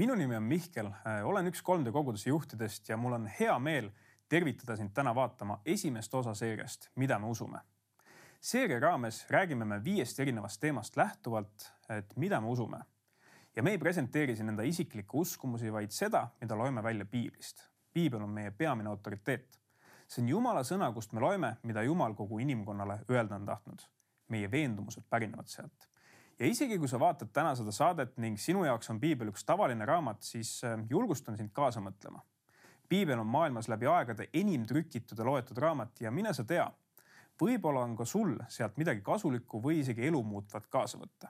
minu nimi on Mihkel, äh, olen üks 3D koguduse juhtidest ja mul on hea meel tervitada sind täna vaatama esimest osa seeriast Mida me usume. seeria raames räägime me viiest erinevast teemast lähtuvalt, et mida me usume. ja me ei presenteeri siin enda isiklikke uskumusi, vaid seda, mida loeme välja piiblist. piibel on meie peamine autoriteet. see on Jumala sõna, kust me loeme, mida Jumal kogu inimkonnale öelda on tahtnud. meie veendumused pärinevad sealt ja isegi kui sa vaatad täna seda saadet ning sinu jaoks on piibel üks tavaline raamat, siis äh, julgustan sind kaasa mõtlema. piibel on maailmas läbi aegade enim trükitud ja loetud raamat ja mine sa tea, võib-olla on ka sul sealt midagi kasulikku või isegi elumuutvat kaasa võtta.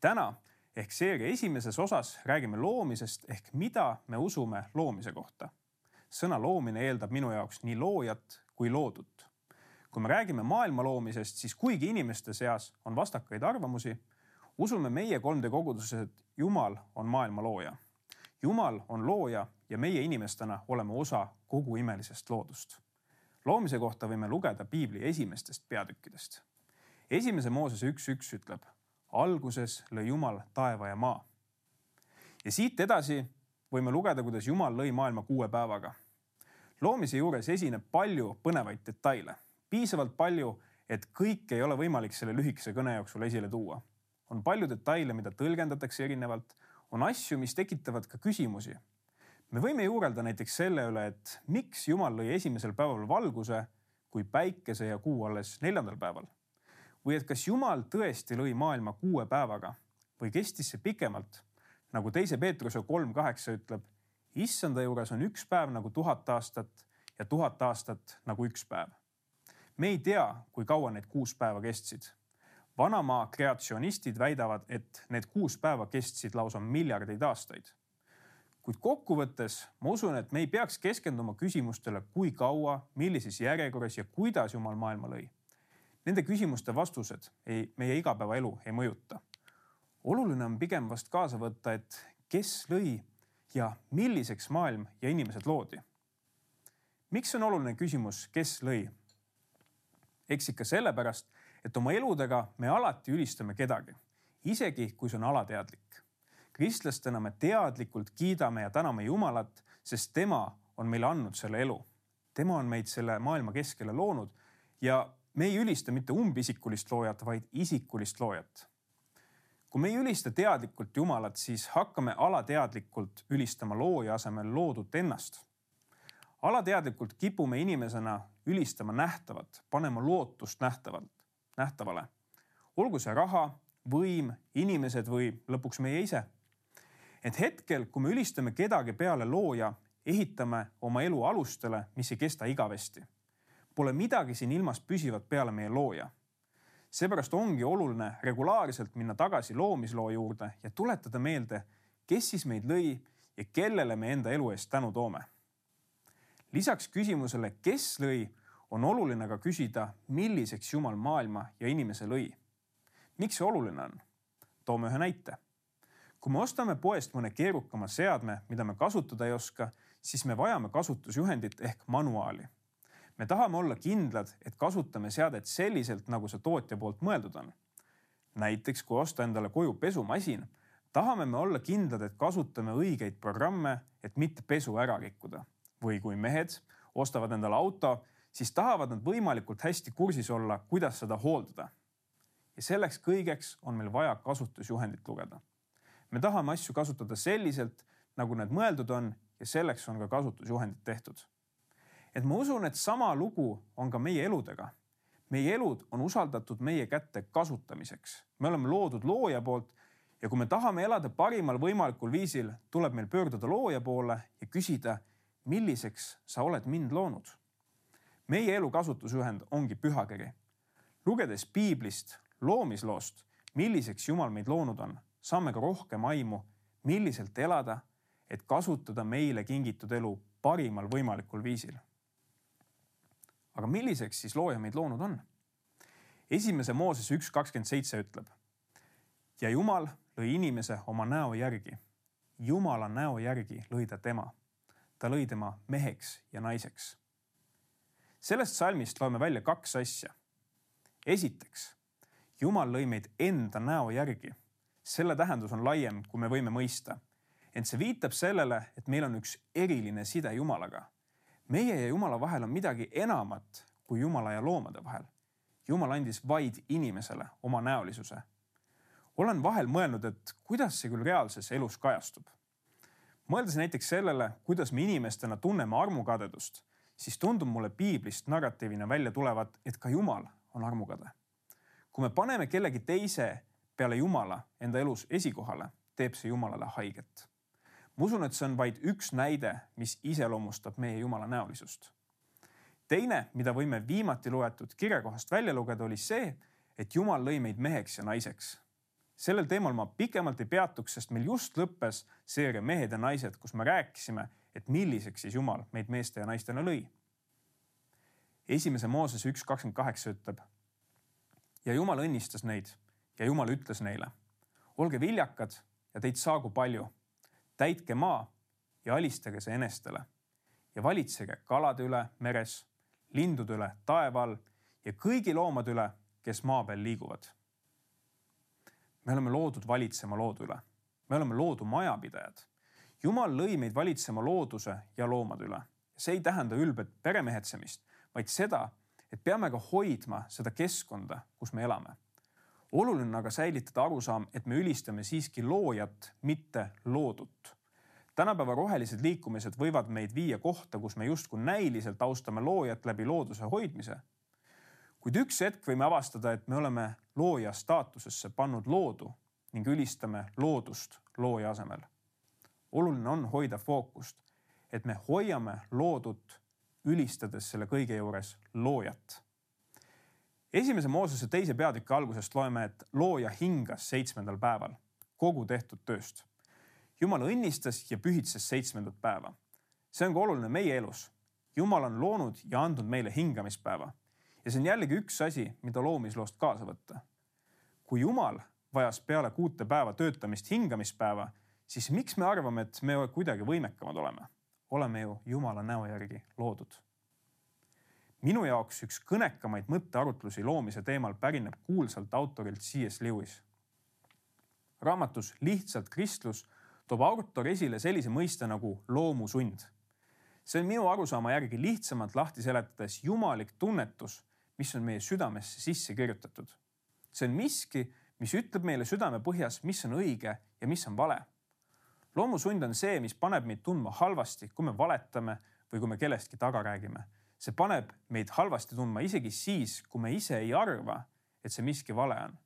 täna ehk seeria esimeses osas räägime loomisest ehk mida me usume loomise kohta. sõna loomine eeldab minu jaoks nii loojat kui loodut kui me räägime maailma loomisest, siis kuigi inimeste seas on vastakaid arvamusi, usume meie 3D koguduses, et Jumal on maailma looja. Jumal on looja ja meie inimestena oleme osa kogu imelisest loodust. loomise kohta võime lugeda piibli esimestest peatükkidest. esimese Moosese üks üks ütleb, alguses lõi Jumal taeva ja maa. ja siit edasi võime lugeda, kuidas Jumal lõi maailma kuue päevaga. loomise juures esineb palju põnevaid detaile piisavalt palju, et kõike ei ole võimalik selle lühikese kõne jooksul esile tuua. on palju detaile, mida tõlgendatakse erinevalt, on asju, mis tekitavad ka küsimusi. me võime juurelda näiteks selle üle, et miks Jumal lõi esimesel päeval valguse, kui päikese ja kuu alles neljandal päeval. või et kas Jumal tõesti lõi maailma kuue päevaga või kestis see pikemalt, nagu teise Peetruse kolm kaheksa ütleb. issanda juures on üks päev nagu tuhat aastat ja tuhat aastat nagu üks päev me ei tea, kui kaua need kuus päeva kestsid. vanamaa kreatsionistid väidavad, et need kuus päeva kestsid lausa miljardeid aastaid. kuid kokkuvõttes ma usun, et me ei peaks keskenduma küsimustele, kui kaua, millises järjekorras ja kuidas Jumal maailma lõi. Nende küsimuste vastused ei, meie igapäevaelu ei mõjuta. oluline on pigem vast kaasa võtta, et kes lõi ja milliseks maailm ja inimesed loodi. miks on oluline küsimus, kes lõi eks ikka sellepärast, et oma eludega me alati ülistame kedagi, isegi kui see on alateadlik. kristlastena me teadlikult kiidame ja täname Jumalat, sest tema on meile andnud selle elu. tema on meid selle maailma keskele loonud ja me ei ülista mitte umbisikulist loojat, vaid isikulist loojat. kui me ei ülista teadlikult Jumalat, siis hakkame alateadlikult ülistama looja asemel loodut ennast alateadlikult kipume inimesena ülistama nähtavat, panema lootust nähtavalt, nähtavale. olgu see raha, võim, inimesed või lõpuks meie ise. et hetkel, kui me ülistame kedagi peale looja, ehitame oma elu alustele, mis ei kesta igavesti. Pole midagi siin ilmas püsivat peale meie looja. seepärast ongi oluline regulaarselt minna tagasi loomisloo juurde ja tuletada meelde, kes siis meid lõi ja kellele me enda elu eest tänu toome lisaks küsimusele, kes lõi, on oluline ka küsida, milliseks Jumal maailma ja inimese lõi. miks see oluline on? toome ühe näite. kui me ostame poest mõne keerukama seadme, mida me kasutada ei oska, siis me vajame kasutusjuhendit ehk manuaali. me tahame olla kindlad, et kasutame seadet selliselt, nagu see tootja poolt mõeldud on. näiteks kui osta endale koju pesumasin, tahame me olla kindlad, et kasutame õigeid programme, et mitte pesu ära rikkuda või kui mehed ostavad endale auto, siis tahavad nad võimalikult hästi kursis olla, kuidas seda hooldada. ja selleks kõigeks on meil vaja kasutusjuhendit lugeda. me tahame asju kasutada selliselt, nagu need mõeldud on ja selleks on ka kasutusjuhendid tehtud. et ma usun, et sama lugu on ka meie eludega. meie elud on usaldatud meie kätte kasutamiseks. me oleme loodud looja poolt ja kui me tahame elada parimal võimalikul viisil, tuleb meil pöörduda looja poole ja küsida milliseks sa oled mind loonud? meie elu kasutusjuhend ongi pühakiri. lugedes piiblist, loomisloost, milliseks Jumal meid loonud on, saame ka rohkem aimu, milliselt elada, et kasutada meile kingitud elu parimal võimalikul viisil. aga milliseks siis looja meid loonud on? esimese Mooses üks kakskümmend seitse ütleb. ja Jumal lõi inimese oma näo järgi. Jumala näo järgi lõi ta tema ta lõi tema meheks ja naiseks. sellest salmist loeme välja kaks asja. esiteks, Jumal lõi meid enda näo järgi. selle tähendus on laiem, kui me võime mõista. ent see viitab sellele, et meil on üks eriline side Jumalaga. meie ja Jumala vahel on midagi enamat kui Jumala ja loomade vahel. Jumal andis vaid inimesele oma näolisuse. olen vahel mõelnud, et kuidas see küll reaalses elus kajastub. Mõeldes näiteks sellele, kuidas me inimestena tunneme armukadedust, siis tundub mulle piiblist narratiivina välja tulevat, et ka Jumal on armukade. kui me paneme kellegi teise peale Jumala enda elus esikohale, teeb see Jumalale haiget. ma usun, et see on vaid üks näide, mis iseloomustab meie Jumala näolisust teine, mida võime viimati loetud kirjakohast välja lugeda, oli see, et Jumal lõi meid meheks ja naiseks. Sellel teemal ma pikemalt ei peatuks, sest meil just lõppes seeria Mehed ja naised, kus me rääkisime, et milliseks siis Jumal meid meeste ja naistena lõi. esimese Moosese üks kakskümmend kaheksa ütleb. ja Jumal õnnistas neid ja Jumal ütles neile, olge viljakad ja teid saagu palju, täitke maa ja alistage see enestele ja valitsege kalade üle meres lindude üle taeva all ja kõigi loomade üle, kes maa peal liiguvad. Me oleme loodud valitsema loodu üle. me oleme loodu majapidajad. jumal lõi meid valitsema looduse ja loomade üle. see ei tähenda ülbet peremehetsemist, vaid seda, et peame ka hoidma seda keskkonda, kus me elame. oluline on aga säilitada arusaam, et me ülistame siiski loojat, mitte loodut tänapäeva rohelised liikumised võivad meid viia kohta, kus me justkui näiliselt austame loojat läbi looduse hoidmise. kuid üks hetk võime avastada, et me oleme looja staatusesse pannud loodu ning ülistame loodust looja asemel. oluline on hoida fookust, et me hoiame loodut, ülistades selle kõige juures loojat. esimese Moosese teise peatüki algusest loeme, et looja hingas seitsmendal päeval kogu tehtud tööst Jumal õnnistas ja pühitses seitsmendat päeva. see on ka oluline meie elus. Jumal on loonud ja andnud meile hingamispäeva. Ja see on jällegi üks asi, mida loomisloost kaasa võtta. kui Jumal vajas peale kuute päeva töötamist hingamispäeva, siis miks me arvame, et me kuidagi võimekamad oleme? oleme ju Jumala näo järgi loodud. minu jaoks üks kõnekamaid mõttearutlusi loomise teemal pärineb kuulsalt autorilt C.S. Lewis. raamatus Lihtsalt kristlus toob autor esile sellise mõiste nagu loomusund. see on minu arusaama järgi lihtsamalt lahti seletades jumalik tunnetus, mis on meie südamesse sisse kirjutatud. see on miski, mis ütleb meile südamepõhjas, mis on õige ja mis on vale. loomusund on see, mis paneb meid tundma halvasti, kui me valetame või kui me kellestki taga räägime. see paneb meid halvasti tundma isegi siis, kui me ise ei arva, et see miski vale on.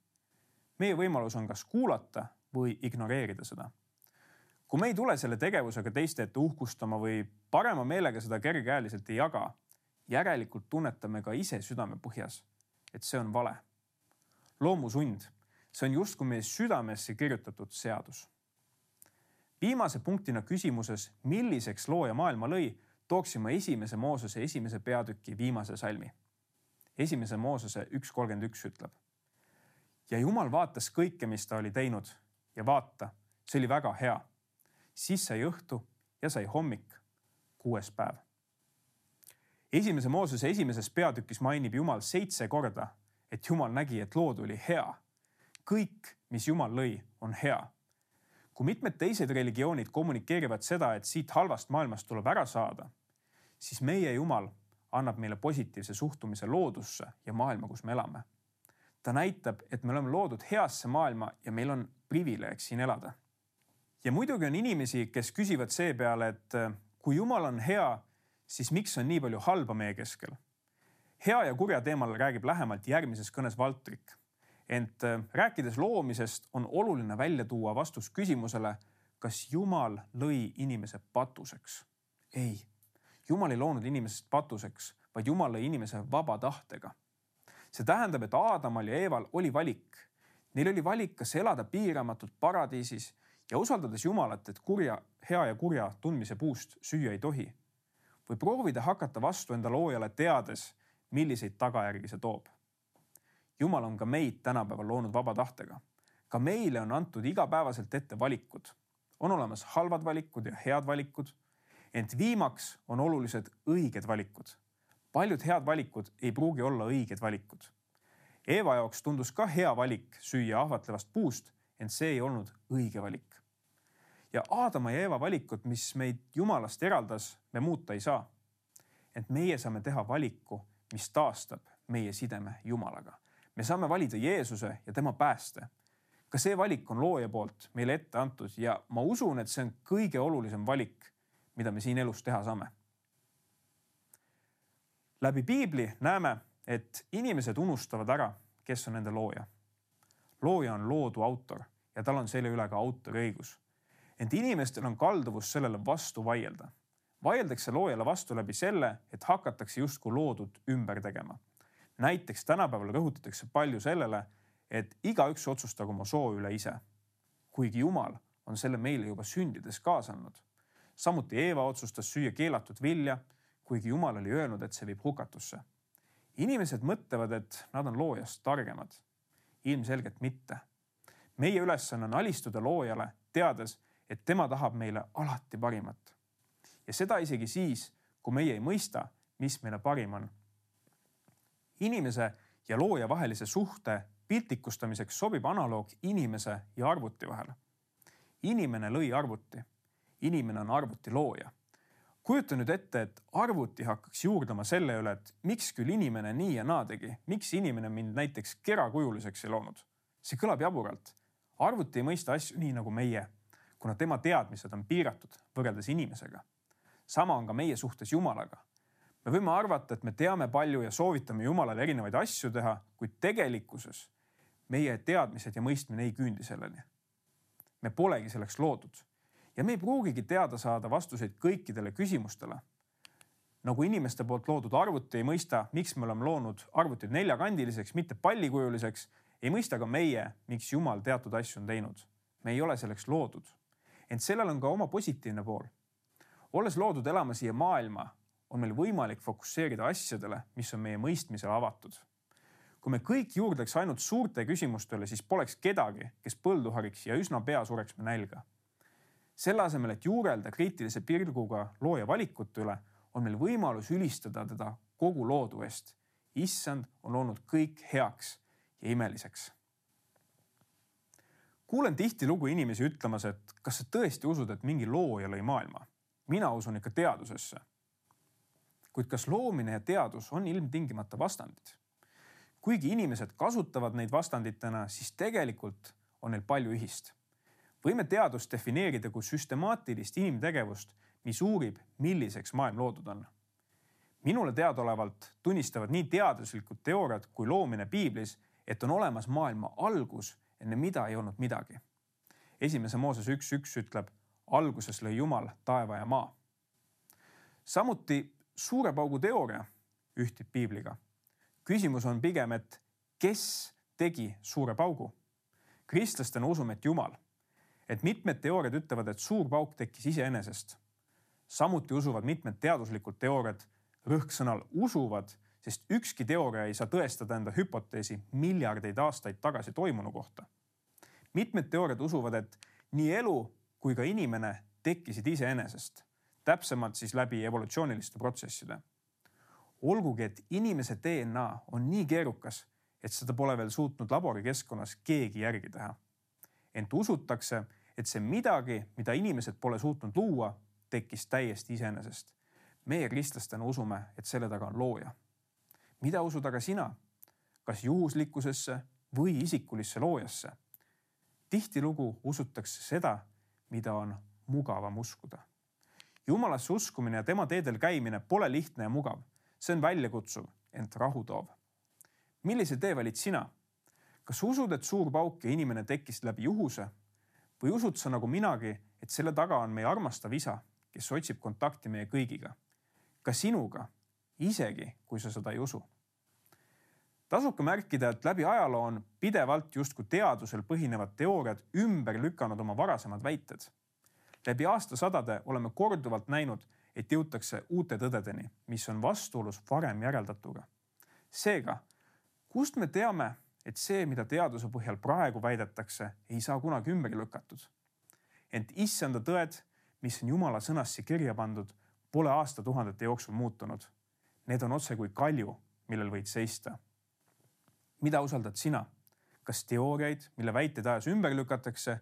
meie võimalus on kas kuulata või ignoreerida seda kui me ei tule selle tegevusega teiste ette uhkustama või parema meelega seda kergekäeliselt ei jaga, järelikult tunnetame ka ise südamepõhjas, et see on vale. loomusund, see on justkui meie südamesse kirjutatud seadus. viimase punktina küsimuses, milliseks looja maailma lõi, tooksime esimese Moosese esimese peatüki viimase salmi. esimese Moosese üks kolmkümmend üks ütleb. ja Jumal vaatas kõike, mis ta oli teinud ja vaata, see oli väga hea siis sai õhtu ja sai hommik, kuues päev. Esimese Moosese esimeses peatükis mainib Jumal seitse korda, et Jumal nägi, et lood oli hea. kõik, mis Jumal lõi, on hea. kui mitmed teised religioonid kommunikeerivad seda, et siit halvast maailmast tuleb ära saada, siis meie Jumal annab meile positiivse suhtumise loodusse ja maailma, kus me elame. ta näitab, et me oleme loodud heasse maailma ja meil on privileeg siin elada ja muidugi on inimesi, kes küsivad seepeale, et kui Jumal on hea, siis miks on nii palju halba meie keskel? hea ja kurja teemal räägib lähemalt järgmises kõnes Valtrik. ent äh, rääkides loomisest, on oluline välja tuua vastus küsimusele, kas Jumal lõi inimese patuseks? ei, Jumal ei loonud inimesest patuseks, vaid Jumal lõi inimese vaba tahtega. see tähendab, et Aadamal ja Eeval oli valik. Neil oli valik, kas elada piiramatult paradiisis ja usaldades Jumalat, et kurja, hea ja kurja tundmise puust süüa ei tohi. Või proovida hakata vastu enda loojale, teades, milliseid tagajärgi see toob. Jumal on ka meid tänapäeval loonud vaba tahtega. ka meile on antud igapäevaselt ette valikud. on olemas halvad valikud ja head valikud. ent viimaks on olulised õiged valikud. paljud head valikud ei pruugi olla õiged valikud. Eeva jaoks tundus ka hea valik süüa ahvatlevast puust ent see ei olnud õige valik. Ja Aadama ja Eeva valikut, mis meid Jumalast eraldas, me muuta ei saa. ent meie saame teha valiku, mis taastab meie sideme Jumalaga. me saame valida Jeesuse ja tema pääste. ka see valik on looja poolt meile ette antud ja ma usun, et see on kõige olulisem valik, mida me siin elus teha saame. läbi piibli näeme, et inimesed unustavad ära, kes on nende looja. looja on loodu autor ja tal on selle üle ka autoriõigus. Ent inimestel on kalduvus sellele vastu vaielda. vaieldakse loojale vastu läbi selle, et hakatakse justkui loodut ümber tegema. näiteks tänapäeval rõhutatakse palju sellele, et igaüks otsustagu oma soo üle ise. kuigi Jumal on selle meile juba sündides kaasa andnud. samuti Eeva otsustas süüa keelatud vilja, kuigi Jumal oli öelnud, et see viib hukatusse inimesed mõtlevad, et nad on loojast targemad. ilmselgelt mitte. meie ülesanne on alistuda loojale, teades, et tema tahab meile alati parimat. ja seda isegi siis, kui meie ei mõista, mis meile parim on. inimese ja looja vahelise suhte piltlikustamiseks sobib analoog inimese ja arvuti vahel. inimene lõi arvuti. inimene on arvuti looja kujuta nüüd ette, et arvuti hakkaks juurdlema selle üle, et miks küll inimene nii ja naa tegi, miks inimene mind näiteks kerakujuliseks ei loonud. see kõlab jaburalt. arvuti ei mõista asju nii nagu meie, kuna tema teadmised on piiratud võrreldes inimesega. sama on ka meie suhtes Jumalaga. me võime arvata, et me teame palju ja soovitame Jumalale erinevaid asju teha, kuid tegelikkuses meie teadmised ja mõistmine ei küündi selleni. me polegi selleks loodud ja me ei pruugigi teada saada vastuseid kõikidele küsimustele. nagu inimeste poolt loodud arvuti ei mõista, miks me oleme loonud arvutid neljakandiliseks, mitte pallikujuliseks, ei mõista ka meie, miks Jumal teatud asju on teinud. me ei ole selleks loodud. Ent sellel on ka oma positiivne pool. olles loodud elama siia maailma, on meil võimalik fokusseerida asjadele, mis on meie mõistmisele avatud kui me kõik juurdleks ainult suurte küsimuste üle, siis poleks kedagi, kes põldu hariks ja üsna pea sureks me nälga selle asemel, et juurelda kriitilise pilguga looja valikute üle, on meil võimalus ülistada teda kogu loodu eest. issand on loonud kõik heaks ja imeliseks. Kuulen tihtilugu inimesi ütlemas, et kas sa tõesti usud, et mingi looja lõi maailma? mina usun ikka teadusesse. kuid kas loomine ja teadus on ilmtingimata vastandid? kuigi inimesed kasutavad neid vastanditena, siis tegelikult on neil palju ühist võime teadust defineerida kui süstemaatilist inimtegevust, mis uurib, milliseks maailm loodud on. minule teadaolevalt tunnistavad nii teaduslikud teooriad kui loomine piiblis, et on olemas maailma algus, enne mida ei olnud midagi. esimese Mooses üks, üks ütleb, alguses lõi Jumal taeva ja maa. samuti suure paugu teooria ühtib piibliga. küsimus on pigem, et kes tegi suure paugu? kristlastena usume, et Jumal et mitmed teooriad ütlevad, et suur pauk tekkis iseenesest. samuti usuvad mitmed teaduslikud teooriad, rõhksõnal usuvad, sest ükski teooria ei saa tõestada enda hüpoteesi miljardeid aastaid tagasi toimunu kohta. mitmed teooriad usuvad, et nii elu kui ka inimene tekkisid iseenesest, täpsemalt siis läbi evolutsiooniliste protsesside. olgugi, et inimese DNA on nii keerukas, et seda pole veel suutnud laborikeskkonnas keegi järgi teha. ent usutakse, et see midagi, mida inimesed pole suutnud luua, tekkis täiesti iseenesest. meie kristlastena usume, et selle taga on looja. Mida usud aga sina? kas juhuslikkusesse või isikulisse loojasse? tihtilugu usutakse seda, mida on mugavam uskuda. jumalasse uskumine ja tema teedel käimine pole lihtne ja mugav. see on väljakutsuv, ent rahu toov. millise tee valid sina? kas usud, et suur pauk ja inimene tekkis läbi juhuse või usud sa nagu minagi, et selle taga on meie armastav isa, kes otsib kontakti meie kõigiga, ka sinuga, isegi kui sa seda ei usu? tasub ka märkida, et läbi ajaloo on pidevalt justkui teadusel põhinevad teooriad ümber lükanud oma varasemad väited. läbi aastasadade oleme korduvalt näinud, et jõutakse uute tõdedeni, mis on vastuolus varem järeldatuga. seega, kust me teame, et see, mida teaduse põhjal praegu väidetakse, ei saa kunagi ümber lükatud. ent issanda tõed, mis on Jumala sõnasse kirja pandud, pole aastatuhandete jooksul muutunud. Need on otse kui kalju, millel võid seista. mida usaldad sina? kas teooriaid, mille väiteid ajas ümber lükatakse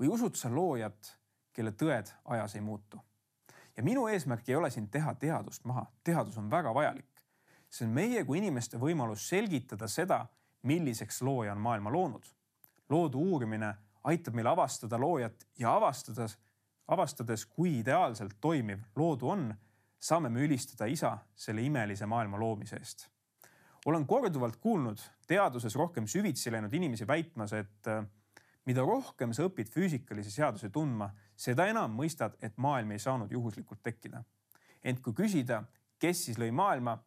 või usud sa loojat, kelle tõed ajas ei muutu? ja minu eesmärk ei ole siin teha teadust maha, teadus on väga vajalik. see on meie kui inimeste võimalus selgitada seda, milliseks looja on maailma loonud. loodu uurimine aitab meil avastada loojat ja avastades, avastades, kui ideaalselt toimiv loodu on, saame me ülistada isa selle imelise maailma loomise eest. olen korduvalt kuulnud teaduses rohkem süvitsi läinud inimesi väitmas, et äh, mida rohkem sa õpid füüsikalisi seadusi tundma, seda enam mõistad, et maailm ei saanud juhuslikult tekkida. ent kui küsida, kes siis lõi maailma,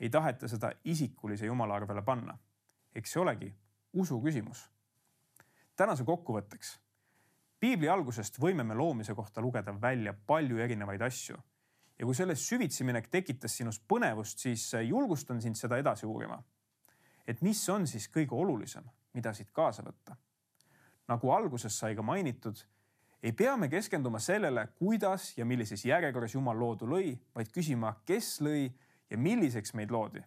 ei taheta seda isikulise jumala arvele panna. eks see olegi usu küsimus. tänase kokkuvõtteks. piibli algusest võime me loomise kohta lugeda välja palju erinevaid asju. Ja kui selles süvitsi minek tekitas sinus põnevust, siis julgustan sind seda edasi uurima. et mis on siis kõige olulisem, mida siit kaasa võtta nagu alguses sai ka mainitud, ei pea me keskenduma sellele, kuidas ja millises järjekorras Jumal loodu lõi, vaid küsima, kes lõi ja milliseks meid loodi.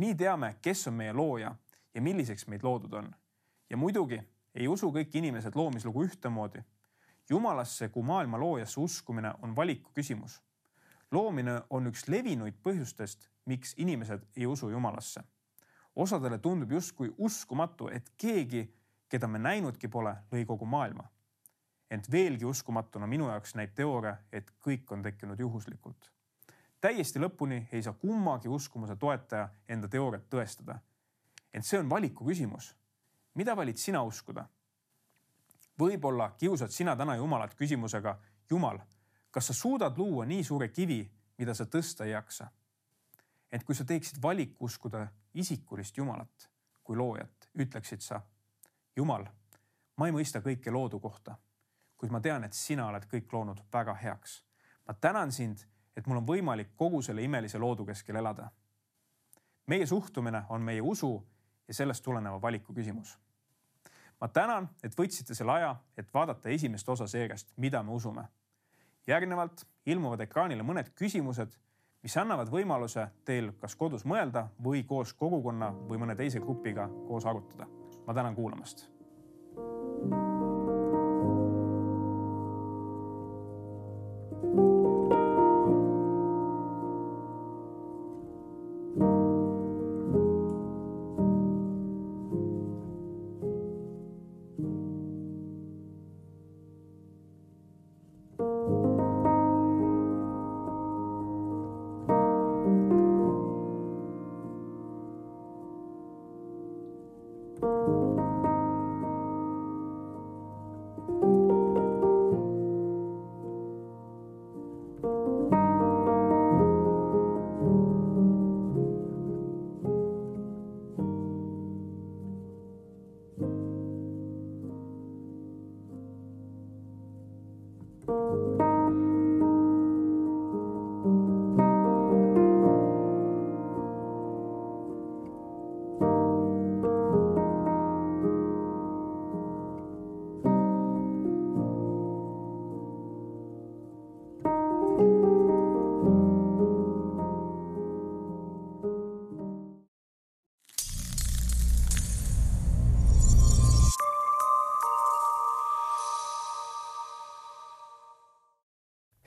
nii teame, kes on meie looja ja milliseks meid loodud on. ja muidugi ei usu kõik inimesed loomislugu ühtemoodi. Jumalasse kui maailma loojasse uskumine on valiku küsimus. Loomine on üks levinuid põhjustest, miks inimesed ei usu Jumalasse. osadele tundub justkui uskumatu, et keegi keda me näinudki pole, lõi kogu maailma. ent veelgi uskumatuna minu jaoks näib teooria, et kõik on tekkinud juhuslikult. täiesti lõpuni ei saa kummagi uskumuse toetaja enda teooriat tõestada. ent see on valiku küsimus. mida valid sina uskuda? võib-olla kiusad sina täna Jumalat küsimusega, Jumal, kas sa suudad luua nii suure kivi, mida sa tõsta ei jaksa? et kui sa teeksid valiku uskuda isikulist Jumalat kui loojat, ütleksid sa Jumal, ma ei mõista kõike loodu kohta, kuid ma tean, et sina oled kõik loonud väga heaks. ma tänan sind, et mul on võimalik kogu selle imelise loodu keskel elada. meie suhtumine on meie usu ja sellest tuleneva valiku küsimus. ma tänan, et võtsite selle aja, et vaadata esimest osa seeriast, mida me usume. Järgnevalt ilmuvad ekraanile mõned küsimused, mis annavad võimaluse teil kas kodus mõelda või koos kogukonna või mõne teise grupiga koos arutada. Ma tänan kuulamast